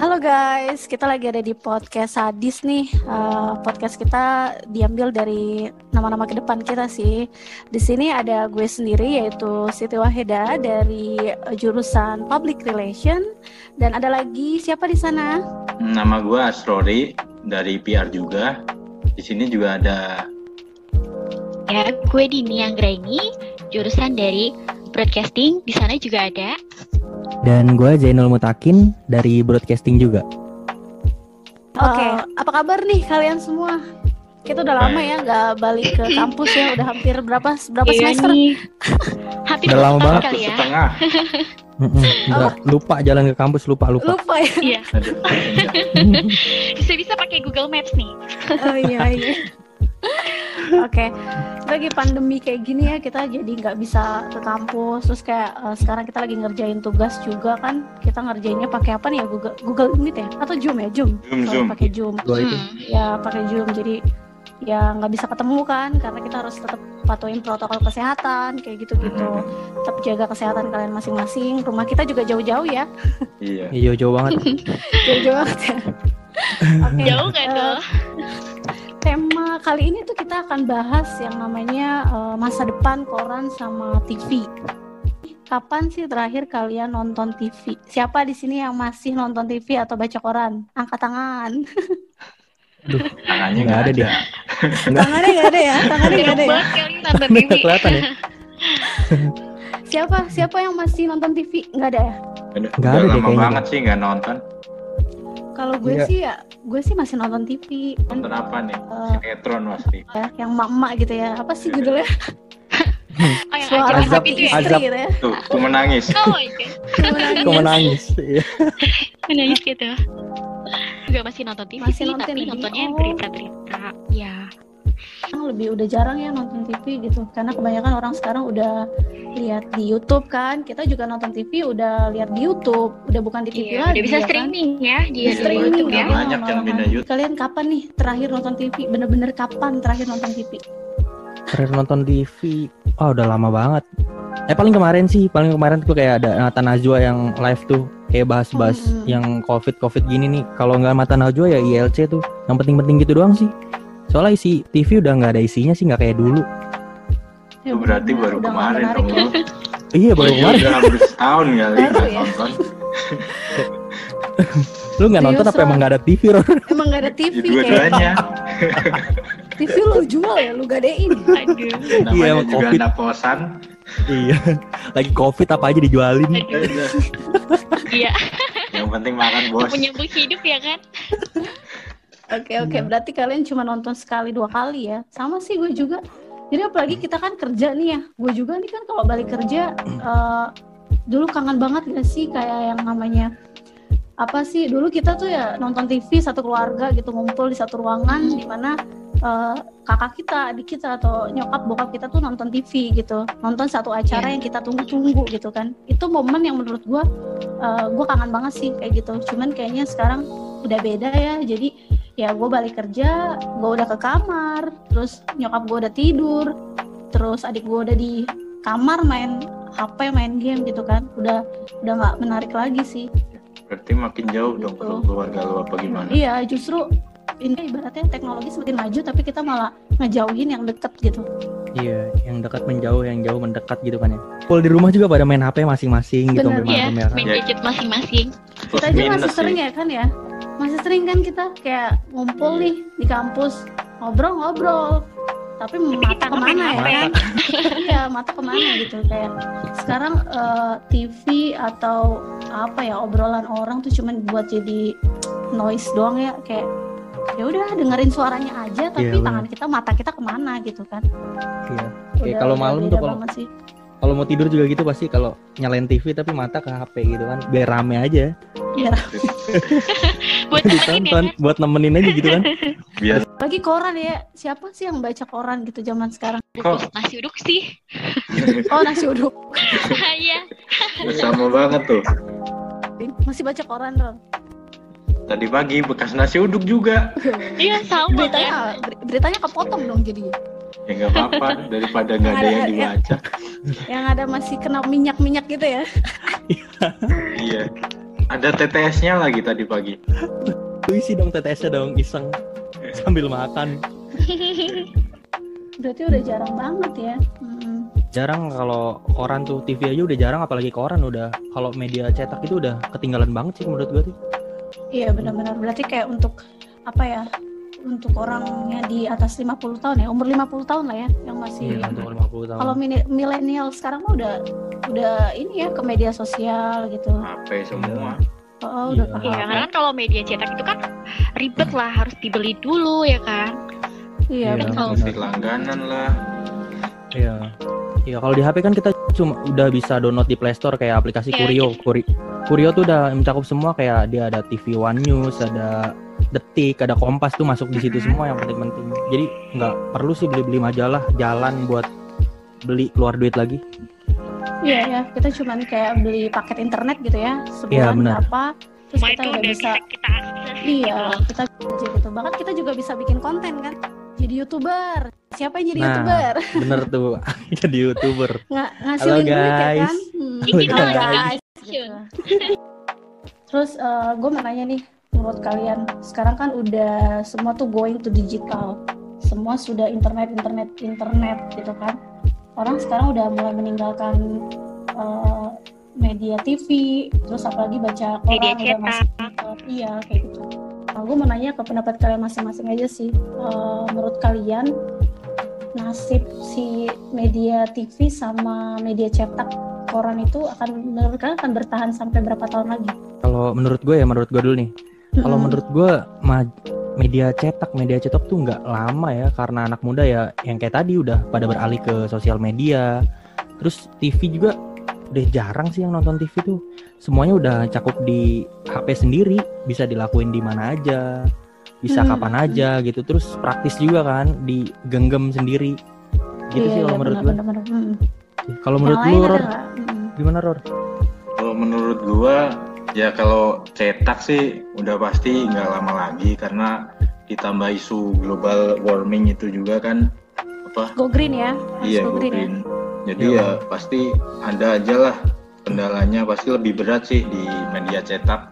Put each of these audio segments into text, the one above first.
Halo guys, kita lagi ada di podcast Sadis nih. Uh, podcast kita diambil dari nama-nama ke depan kita sih. Di sini ada gue sendiri yaitu Siti Wahida dari jurusan Public Relation dan ada lagi siapa di sana? Nama gue Asrori dari PR juga. Di sini juga ada Ya, gue Dini Anggreni, jurusan dari broadcasting. Di sana juga ada Dan gue Zainul Mutakin dari broadcasting juga. Oke, okay. uh, apa kabar nih kalian semua? Kita udah lama ya nggak balik ke kampus ya, udah hampir berapa berapa Iya semester? nih. Hampir Udah lama banget. kali ya. setengah. Mm-mm, nggak, lupa jalan ke kampus, lupa lupa. Lupa ya. Iya, bisa-bisa pakai Google Maps nih. Oh iya iya. Oke, lagi pandemi kayak gini ya kita jadi nggak bisa ke kampus. Terus kayak eh, sekarang kita lagi ngerjain tugas juga kan. Kita ngerjainnya pakai apa nih ya Google Google Meet ya atau Zoom ya Zoom? Zoom, Zoom. Pakai Zoom. Hmm. Ya pakai Zoom. Jadi ya nggak bisa ketemu kan karena kita harus tetap patuhin protokol kesehatan kayak gitu-gitu. Tetap jaga kesehatan kalian masing-masing. Rumah kita juga jauh-jauh ya. Iya. Iya jauh banget. Jauh-jauh banget ya. Oke. Jauh nggak eh, tuh? Tema kali ini tuh kita akan bahas yang namanya eh, masa depan koran sama TV. Kapan sih terakhir kalian nonton TV? Siapa di sini yang masih nonton TV atau baca koran? Angkat tangan. Tangannya Nggak ada dia. Tangannya nggak ada ya? Tangannya nggak ada ya? kelihatan ya? Siapa? Siapa yang masih nonton TV? Nggak ada ya? Nggak ada deh lama banget sih nggak nonton. Kalau gue Iya. sih ya, gue sih masih nonton TV. Nonton apa nih? Eh, Sinetron pasti. ya, yang mak-mak gitu ya. Apa sih judulnya? Oh, yang Suara Azab. itu ya? istri Azab. gitu ya. Tuh, aku menangis. Oh my god, Kok menangis? Iya. menangis gitu. Juga masih nonton TV Masih sih, nonton tapi Di? nontonnya Oh. berita-berita. Ya, Sekarang lebih udah jarang ya nonton TV gitu karena kebanyakan orang sekarang udah lihat di YouTube kan kita juga nonton TV udah lihat di YouTube udah bukan di TV iya. lagi Udah bisa ya kan? streaming ya di Di di streaming YouTube ya. ya. Banyak yang pindah YouTube. kalian kapan nih terakhir nonton TV bener-bener kapan terakhir nonton TV Terakhir nonton TV, oh udah lama banget. Eh paling kemarin sih, paling kemarin tuh kayak ada Mata Najwa yang live tuh kayak bahas-bahas Hmm. yang covid covid gini nih. Kalau nggak Mata Najwa ya ILC tuh, yang penting-penting gitu doang sih. Soalnya isi TV udah nggak ada isinya sih, nggak kayak dulu. Ya, berarti baru udah nggak kemarin dong. ya. lu. Iya baru Iya, kemarin. Udah hampir setahun kali nggak ya? nonton. Lu nggak nonton apa emang nggak ada TV, Ron? emang gak ada TV Ya, kayak Dua-duanya. TV lu jual ya lu gadein Aduh. Namanya emang juga Covid. kosan. iya. Lagi covid apa aja dijualin. Iya, Yang penting makan bos. menyambung hidup ya kan? Oke oke, berarti kalian cuma nonton sekali dua kali ya? Sama sih gue juga. Jadi apalagi kita kan kerja nih ya. Gue juga nih kan kalau balik kerja eh, dulu kangen banget gak sih kayak yang namanya apa sih dulu kita tuh ya nonton TV satu keluarga gitu ngumpul di satu ruangan di mana eh, kakak kita, adik kita atau nyokap bokap kita tuh nonton TV gitu, nonton satu acara Iya. yang kita tunggu-tunggu gitu kan. Itu momen yang menurut gue eh, gue kangen banget sih kayak gitu. Cuman kayaknya sekarang udah beda ya. Jadi ya gue balik kerja gue udah ke kamar terus nyokap gue udah tidur terus adik gue udah di kamar main HP main game gitu kan udah udah nggak menarik lagi sih Berarti makin jauh dong Gitu. kalau keluarga lu apa gimana? iya justru ini ibaratnya teknologi semakin maju tapi kita malah ngejauhin yang deket gitu Iya, yang dekat menjauh, yang jauh mendekat gitu kan ya. Kalau di rumah juga pada main HP masing-masing gitu, Bener, ya kan. main gadget masing-masing. Kita aja masih sering ya kan ya masih sering kan kita kayak ngumpul nih di kampus ngobrol-ngobrol tapi mata ke mana ya kan iya mata ke mana gitu kayak sekarang eh, TV atau apa ya obrolan orang tuh cuman buat jadi noise doang ya kayak ya udah dengerin suaranya aja tapi Iya, bener. tangan kita mata kita ke mana gitu kan Iya. Udah- kalau malam tuh kalau sih. Kalau mau tidur juga gitu pasti kalau nyalain TV tapi mata ke HP gitu kan. Biar rame aja. Biar Buat temenin ya Ditonton kan? buat nemenin aja gitu kan. Biasa lagi koran ya siapa sih yang baca koran gitu zaman sekarang Bungkus nasi uduk sih. oh nasi uduk Iya. sama banget tuh. masih baca koran Ron Tadi pagi bekas nasi uduk juga. Iya, sama beritanya ber- beritanya kepotong dong jadi Ya nggak apa-apa daripada nggak ada yang dibaca. yang ada masih kena minyak minyak gitu ya Iya. ada TTS-nya lagi tadi pagi. Isi dong TTS-nya dong iseng sambil makan. Berarti udah jarang banget ya. Hmm. Jarang kalau koran tuh TV aja udah jarang apalagi koran udah kalau media cetak itu udah ketinggalan banget sih menurut gue tuh. Iya benar-benar. Berarti kayak untuk apa ya? Untuk orangnya di atas 50 tahun ya, umur 50 tahun lah ya, yang masih Iya, untuk 50 tahun. kalau milenial sekarang mah udah udah ini ya ke media sosial gitu. HP semua. Oh, udah Iya. Iya, HP. karena kan kalau media cetak itu kan ribet lah, harus dibeli dulu ya kan. Iya, betul. betul. Mesti langganan lah. Iya. Iya, kalau di HP kan kita cuma udah bisa download di Play Store kayak aplikasi Iya, Kurio. Kuri, Kurio tuh udah mencakup semua kayak dia ada TV One News, ada Detik, ada Kompas tuh masuk di situ semua yang penting-penting. Jadi nggak perlu sih beli-beli majalah, jalan buat beli keluar duit lagi. Iya ya, kita cuman kayak beli paket internet gitu ya, Iya, sebulan benar. berapa, terus kita udah bisa, kita akses iya, gitu. kita gitu. Bahkan kita juga bisa bikin konten kan, jadi youtuber. Siapa yang jadi Nah, youtuber? Bener tuh, jadi youtuber. Nggak ngasilin duit ya guys. kan? Hmm. Halo guys. guys. Gitu. Terus gue mau nanya nih, menurut kalian sekarang kan udah semua tuh going to digital, semua sudah internet, internet, internet gitu kan? Orang sekarang udah mulai meninggalkan eh, media TV, terus apalagi baca koran Media udah cetak. masih iya kayak gitu. Nah, gue mau nanya ke pendapat kalian masing-masing aja sih. Eh, menurut kalian nasib si media TV sama media cetak koran itu akan menurut kalian akan bertahan sampai berapa tahun lagi? Kalau menurut gue ya, menurut gue dulu nih. Kalau menurut gue media cetak, media cetak tuh nggak lama ya karena anak muda ya yang kayak tadi udah pada beralih ke sosial media. Terus TV juga udah jarang sih yang nonton TV tuh. Semuanya udah cakup di HP sendiri, bisa dilakuin di mana aja, bisa Hmm. kapan aja gitu. Terus praktis juga kan, digenggam sendiri. Gitu Iya, sih kalau iya, menurut gue. Kalau menurut lu, Ror, gimana Ror? Kalau menurut gua ya kalau cetak sih udah pasti nggak lama lagi karena ditambah isu global warming itu juga kan apa Go green ya, harus iya go go green ya. green. Jadi Iya. ya pasti ada aja lah kendalanya pasti lebih berat sih di media cetak.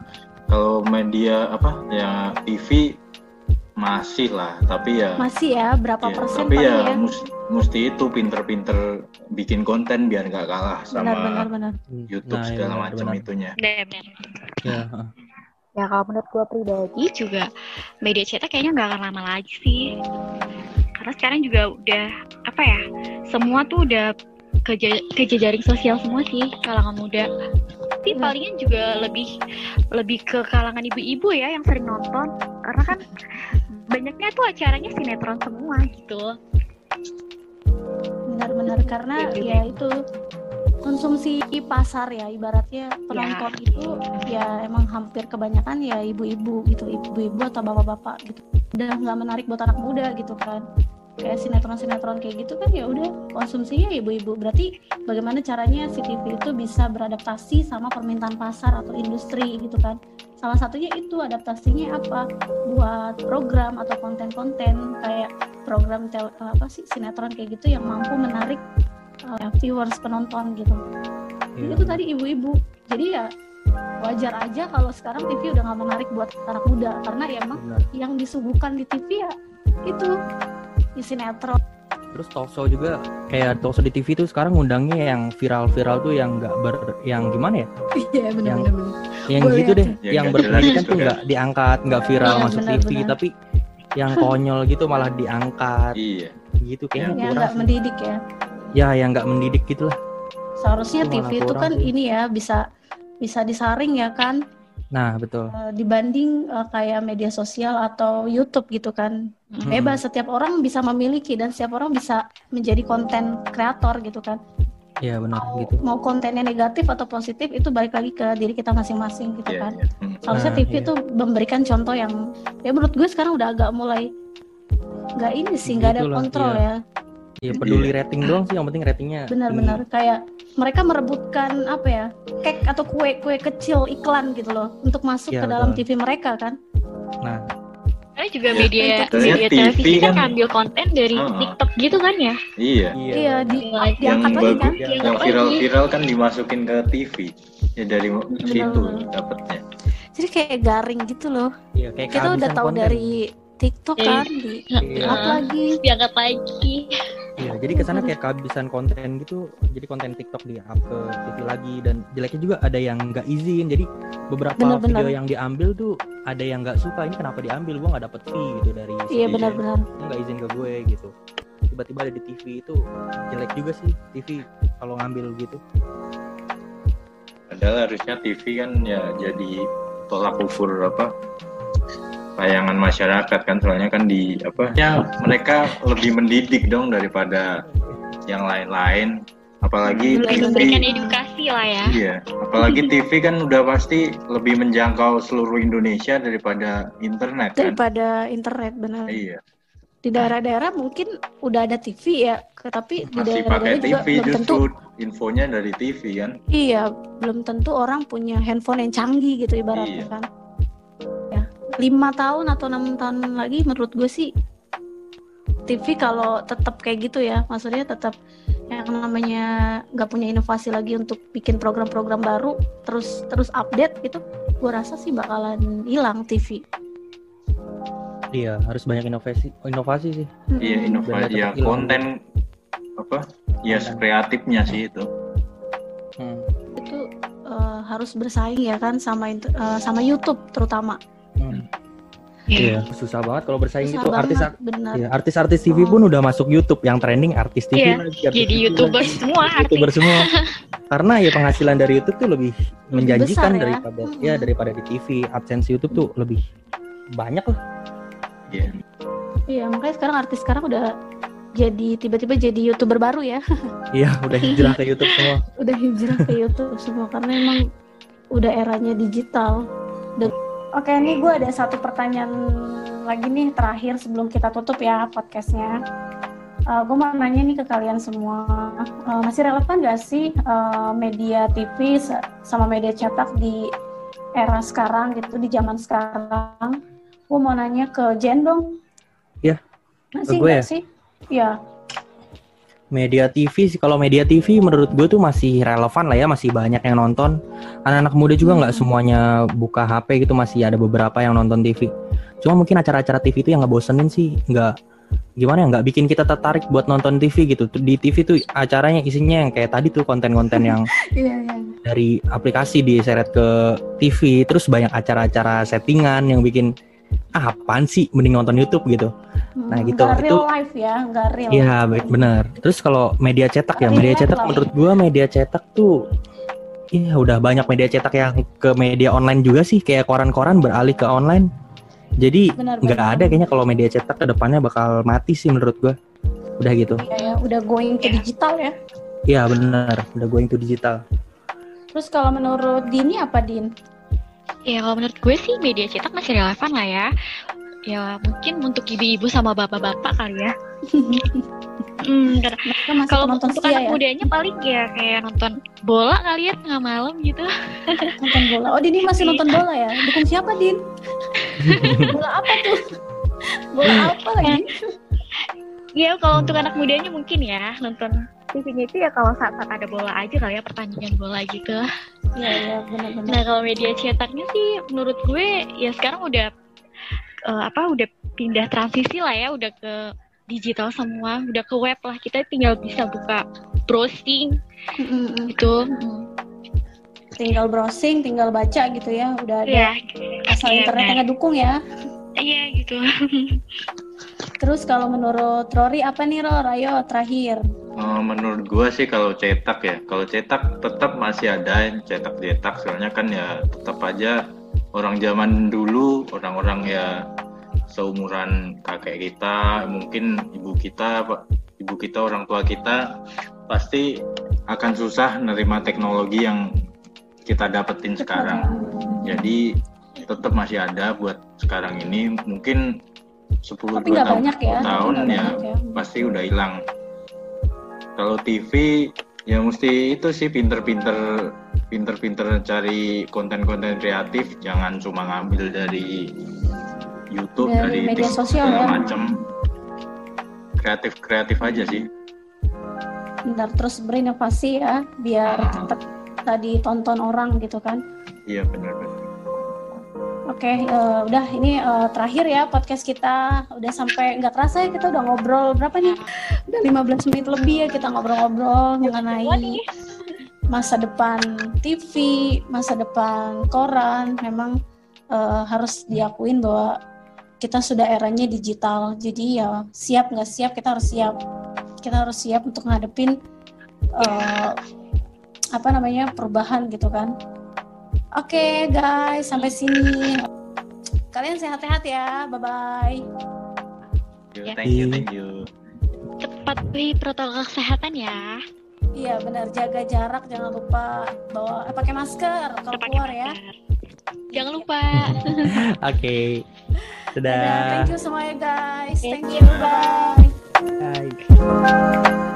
Kalau media apa ya TV masih lah tapi ya Masih ya, berapa ya, persen tapi ya, ya? mesti itu pinter-pinter bikin konten biar nggak kalah sama Benar-benar benar. YouTube Nah, iya, segala benar, macam benar. itunya. Benar-benar. Ya, heeh. Ya kalau menurut gue pribadi juga media cetak kayaknya nggak akan lama lagi sih. Karena sekarang juga udah apa ya, semua tuh udah ke, ke jejaring sosial semua sih kalangan muda. Tapi Benar. palingan juga lebih lebih ke kalangan ibu-ibu ya yang sering nonton. Karena kan banyaknya tuh acaranya sinetron semua gitu. Benar-benar karena Iya, ya itu konsumsi pasar ya ibaratnya penonton itu ya emang hampir kebanyakan ya ibu-ibu gitu ibu-ibu atau bapak-bapak gitu udah nggak menarik buat anak muda gitu kan kayak sinetron-sinetron kayak gitu kan ya udah konsumsinya ibu-ibu. Berarti bagaimana caranya si TV itu bisa beradaptasi sama permintaan pasar atau industri gitu kan? Salah satunya itu adaptasinya apa? Buat program atau konten-konten kayak program tel apa sih sinetron kayak gitu yang mampu menarik uh, viewers penonton gitu. Iya. itu tadi ibu-ibu. Jadi ya wajar aja kalau sekarang TV udah nggak menarik buat anak muda. Karena ya emang Benar. yang disuguhkan di TV ya itu di sinetron Terus talk show juga kayak talk show di TV tuh sekarang ngundangnya yang viral-viral tuh yang nggak ber yang gimana ya? iya benar, benar Yang Boleh gitu deh, Yang yang berpendidikan tuh juga. nggak diangkat, nggak viral Iya, masuk benar, TV, tapi yang konyol gitu malah diangkat Iya. gitu kayaknya yang kurang sih. mendidik ya Ya, yang nggak mendidik gitu lah. seharusnya Itu TV itu kan sih. ini ya bisa bisa disaring ya kan Nah, betul. eh, dibanding eh, kayak media sosial atau YouTube gitu kan Hmm. bebas setiap orang bisa memiliki dan setiap orang bisa menjadi konten kreator gitu kan Iya, benar mau, gitu. mau kontennya negatif atau positif itu balik lagi ke diri kita masing-masing gitu Iya, kan. Hmm. seharusnya Nah, TV itu memberikan contoh yang ya menurut gue sekarang udah agak mulai nggak ini sih nggak ada kontrol iya. ya Ya peduli rating doang sih, yang penting ratingnya. benar-benar kayak mereka merebutkan apa ya cake atau kue-kue kecil iklan gitu loh untuk masuk Iya, ke dalam betul. TV mereka kan. Nah, Karena juga Ya, media sebetulnya media TV televisi kan kan- ngambil konten dari Ah. TikTok gitu kan ya. Iya. iya di Yang diangkat lagi bagus, kan Iya, yang lagi. viral-viral kan dimasukin ke TV. Ya dari situ benar. dapatnya. jadi kayak garing gitu loh Iya, kayak kita udah tahu konten. dari TikTok Iya. kan di Iya. up lagi diangkat lagi Iya, jadi ke sana kayak kehabisan konten gitu. Jadi konten TikTok di up ke TV lagi dan jeleknya juga ada yang nggak izin. Jadi beberapa Bener-bener. video yang diambil tuh ada yang nggak suka. Ini kenapa diambil? Gua nggak dapet fee gitu dari. iya benar-benar nggak izin ke gue gitu. Tiba-tiba ada di TV itu jelek juga sih TV kalau ngambil gitu. Padahal harusnya TV kan ya jadi tolak ukur apa tayangan masyarakat kan soalnya kan di apa ya mereka lebih mendidik dong daripada yang lain-lain. Apalagi lebih Bener-bener. memberikan TV edukasi lah ya. Iya apalagi TV kan udah pasti lebih menjangkau seluruh Indonesia daripada internet kan. Daripada internet benar. Iya. Di daerah-daerah mungkin udah ada TV ya tapi di masih pakai daerah-daerah juga TV belum tentu. justru infonya dari TV kan. Iya belum tentu orang punya handphone yang canggih gitu ibaratnya Iya. kan. ya lima tahun atau enam tahun lagi menurut gue sih TV kalau tetap kayak gitu ya maksudnya tetap yang namanya nggak punya inovasi lagi untuk bikin program-program baru terus terus update gitu gue rasa sih bakalan hilang TV Iya, harus banyak inovasi inovasi sih. iya Mm-mm. inovasi ya konten apa ya Konten. kreatifnya sih itu Hmm. itu eh, harus bersaing ya kan sama eh, sama YouTube terutama Hmm. Iya. Iya, susah banget kalau bersaing Susah gitu. Artis banget, benar Iya, artis-artis TV pun udah masuk YouTube yang trending artis TV Iya, lagi, artis jadi TV youtuber lagi. semua artis youtuber semua karena ya penghasilan dari YouTube tuh lebih, menjanjikan besar ya. daripada Mm-mm. ya daripada di TV AdSense YouTube tuh lebih banyak lah Iya. Iya, makanya sekarang artis sekarang udah jadi tiba-tiba jadi youtuber baru ya. iya udah hijrah ke YouTube semua udah hijrah ke YouTube semua karena emang udah eranya digital. Dan- Oke, ini gue ada satu pertanyaan lagi nih terakhir sebelum kita tutup ya podcastnya. gue mau nanya nih ke kalian semua, eh, masih relevan gak sih eh, media TV sa- sama media cetak di era sekarang gitu, di zaman sekarang? Gue mau nanya ke Jen dong. Iya, Masih gue nggak ya? sih? Ya, media TV sih. Kalau media TV menurut gue tuh masih relevan lah ya masih banyak yang nonton. Anak-anak muda juga nggak semuanya buka HP gitu masih ada beberapa yang nonton TV cuma mungkin acara-acara TV itu yang ngebosenin sih nggak gimana ya nggak bikin kita tertarik buat nonton TV gitu. Di TV tuh acaranya isinya yang kayak tadi tuh konten-konten yang iya, iya. dari aplikasi diseret ke TV terus banyak acara-acara settingan yang bikin ah, apaan sih mending nonton YouTube gitu Hmm, Nah, gitu. nggak real Itu- life ya, nggak real. Iya be- bener. Terus kalau media cetak ya, media cetak menurut gua media cetak tuh Iya udah banyak media cetak yang ke media online juga sih kayak koran-koran beralih ke online. Jadi Benar, nggak benar. ada kayaknya kalau media cetak ke depannya bakal mati sih menurut gua. Udah gitu. Iya, ya, udah going ke digital ya. Iya bener, udah going to digital. Terus kalau menurut Dini apa Din? Ya kalau menurut gue sih media cetak masih relevan lah ya. Ya mungkin untuk ibu-ibu sama bapak-bapak kali ya. Hmm, kalau penonton untuk anak ya, mudanya paling ya kayak nonton bola kali ya tengah malam gitu. nonton bola. Oh Dini masih nonton bola ya? Dukung siapa Din? bola apa tuh? Bola apa lagi? Ya kalau untuk anak mudanya mungkin ya nonton TV-nya itu ya kalau saat-saat ada bola aja kali ya pertandingan bola gitu. Iya, iya, benar-benar. Nah kalau media cetaknya sih menurut gue ya sekarang udah eh, apa udah pindah transisi lah ya udah ke digital semua udah ke web lah kita tinggal bisa buka browsing mm. gitu Mm. Tinggal browsing, tinggal baca gitu ya. Udah ada ya asal iya, internetnya ngedukung ya. Iya gitu Terus kalau menurut Rory apa nih Ror? Ayo terakhir. Eh, menurut gua sih kalau cetak ya, kalau cetak tetap masih ada yang cetak-cetak, soalnya kan ya tetap aja orang zaman dulu, orang-orang ya seumuran kakek kita, mungkin ibu kita, pak, ibu kita, orang tua kita pasti akan susah nerima teknologi yang kita dapetin sekarang. Jadi tetap masih ada buat sekarang ini, mungkin 10 Tapi tahun, banyak ya. 10 tahun ya ya. pasti udah hilang. Kalau TV ya mesti itu sih pinter-pinter pinter-pinter cari konten-konten kreatif, jangan cuma ngambil dari YouTube, Dari dari, media sosial ya. macam. Kreatif-kreatif aja sih. Bentar terus berinovasi ya biar Ah. tetap tadi tonton orang gitu kan. Iya benar-benar. Oke, eh, udah ini eh, terakhir ya podcast kita. Udah sampai nggak kerasa ya kita udah ngobrol berapa nih? Udah 15 menit lebih ya kita ngobrol-ngobrol mengenai masa depan TV, masa depan koran. Memang eh, harus diakuin bahwa kita sudah eranya digital. Jadi ya siap nggak siap kita harus siap. Kita harus siap untuk ngadepin eh, apa namanya perubahan gitu kan. Oke guys, sampai sini. Kalian sehat-sehat ya. Bye-bye. Ya. Thank you, thank you. Cepat patuhi protokol kesehatan ya. Iya benar, jaga jarak, jangan lupa bawa eh, pakai masker kalau keluar ya. masker. Jangan lupa. Oke. Dadah, Dadah. thank you semuanya guys. Thank Thank you. you. Bye. Bye.